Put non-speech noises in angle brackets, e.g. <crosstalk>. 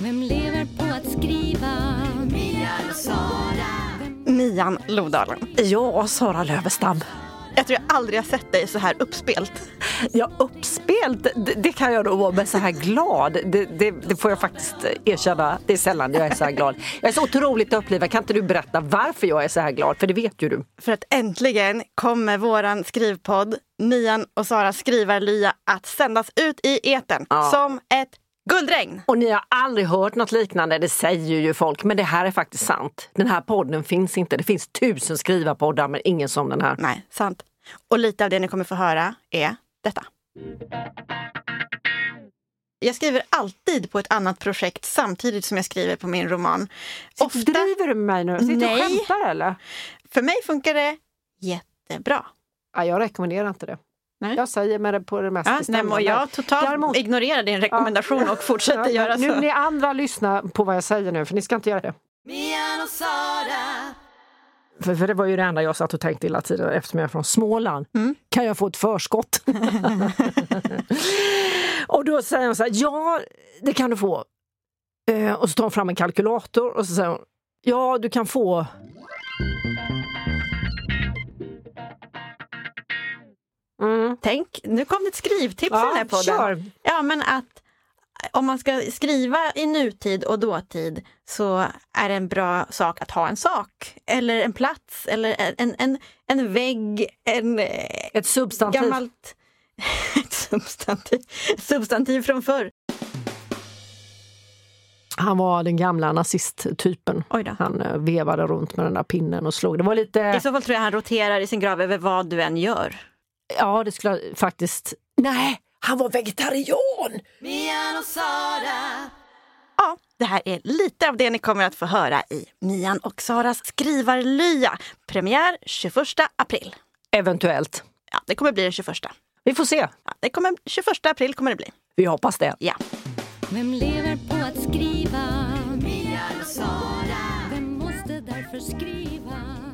Vem lever på att skriva? Mia och Sara. Mian Lodalen. Ja, Sara Lövestam. Jag tror jag aldrig har sett dig så här uppspelt. Ja, uppspelt, det, det kan jag då vara, men så här glad, det, det, det, får jag faktiskt erkänna. Det är sällan jag är så här glad. Jag är så otroligt upplivad. Kan inte du berätta varför jag är så här glad? För det vet ju du. För att äntligen kommer våran skrivpodd, Mian och Saras skrivarlya, att sändas ut i etern Ja. som ett guldregn. Och ni har aldrig hört något liknande, det säger ju folk. Men det här är faktiskt sant. Den här podden finns inte. Det finns tusen skrivarpoddar men ingen som den här. Nej, sant. Och lite av det ni kommer få höra är detta. Jag skriver alltid på ett annat projekt samtidigt som jag skriver på min roman. Ofta, Driver du med mig nu? Sitter du och skämtar eller? för mig funkar det jättebra. Ja, jag rekommenderar inte det. Nej. Jag säger med det på det mest Ja, nej, bestämda. och jag totalt Däremot- ignorerar din rekommendation och fortsätter Ja, göra Nu så. ni andra lyssna på vad jag säger nu, för ni ska inte göra det. Mia och Sara. För, för det var ju det enda jag satt och tänkte hela tiden eftersom jag är från Småland. Mm. Kan jag få ett förskott? <laughs> och då säger hon så här, ja det kan du få. Eh, och så tar hon fram en kalkylator och så säger hon, ja du kan få Mm. Tänk, nu kom det ett skrivtips i Ja, den här podden. kör. Ja, men att om man ska skriva i nutid och dåtid så är det en bra sak att ha en sak eller en plats eller en, en, en vägg, en Ett substantiv. gammalt <laughs> ett substantiv, substantiv från förr. Han var den gamla nazisttypen. Han eh, vevade runt med den där pinnen och slog. Det var lite... I så fall tror jag han roterar i sin grav över vad du än gör. Ja, det skulle jag faktiskt... Nej, han var vegetarian! Mia och Sara. Ja, det här är lite av det ni kommer att få höra i Mian och Saras skrivarlya. Premiär 21 april. Eventuellt. Ja, det kommer bli den 21. Vi får se. Ja, det kommer, 21 april kommer det bli. Vi hoppas det. Ja. Vem lever på att skriva? Mia och Sara. Vem måste därför skriva?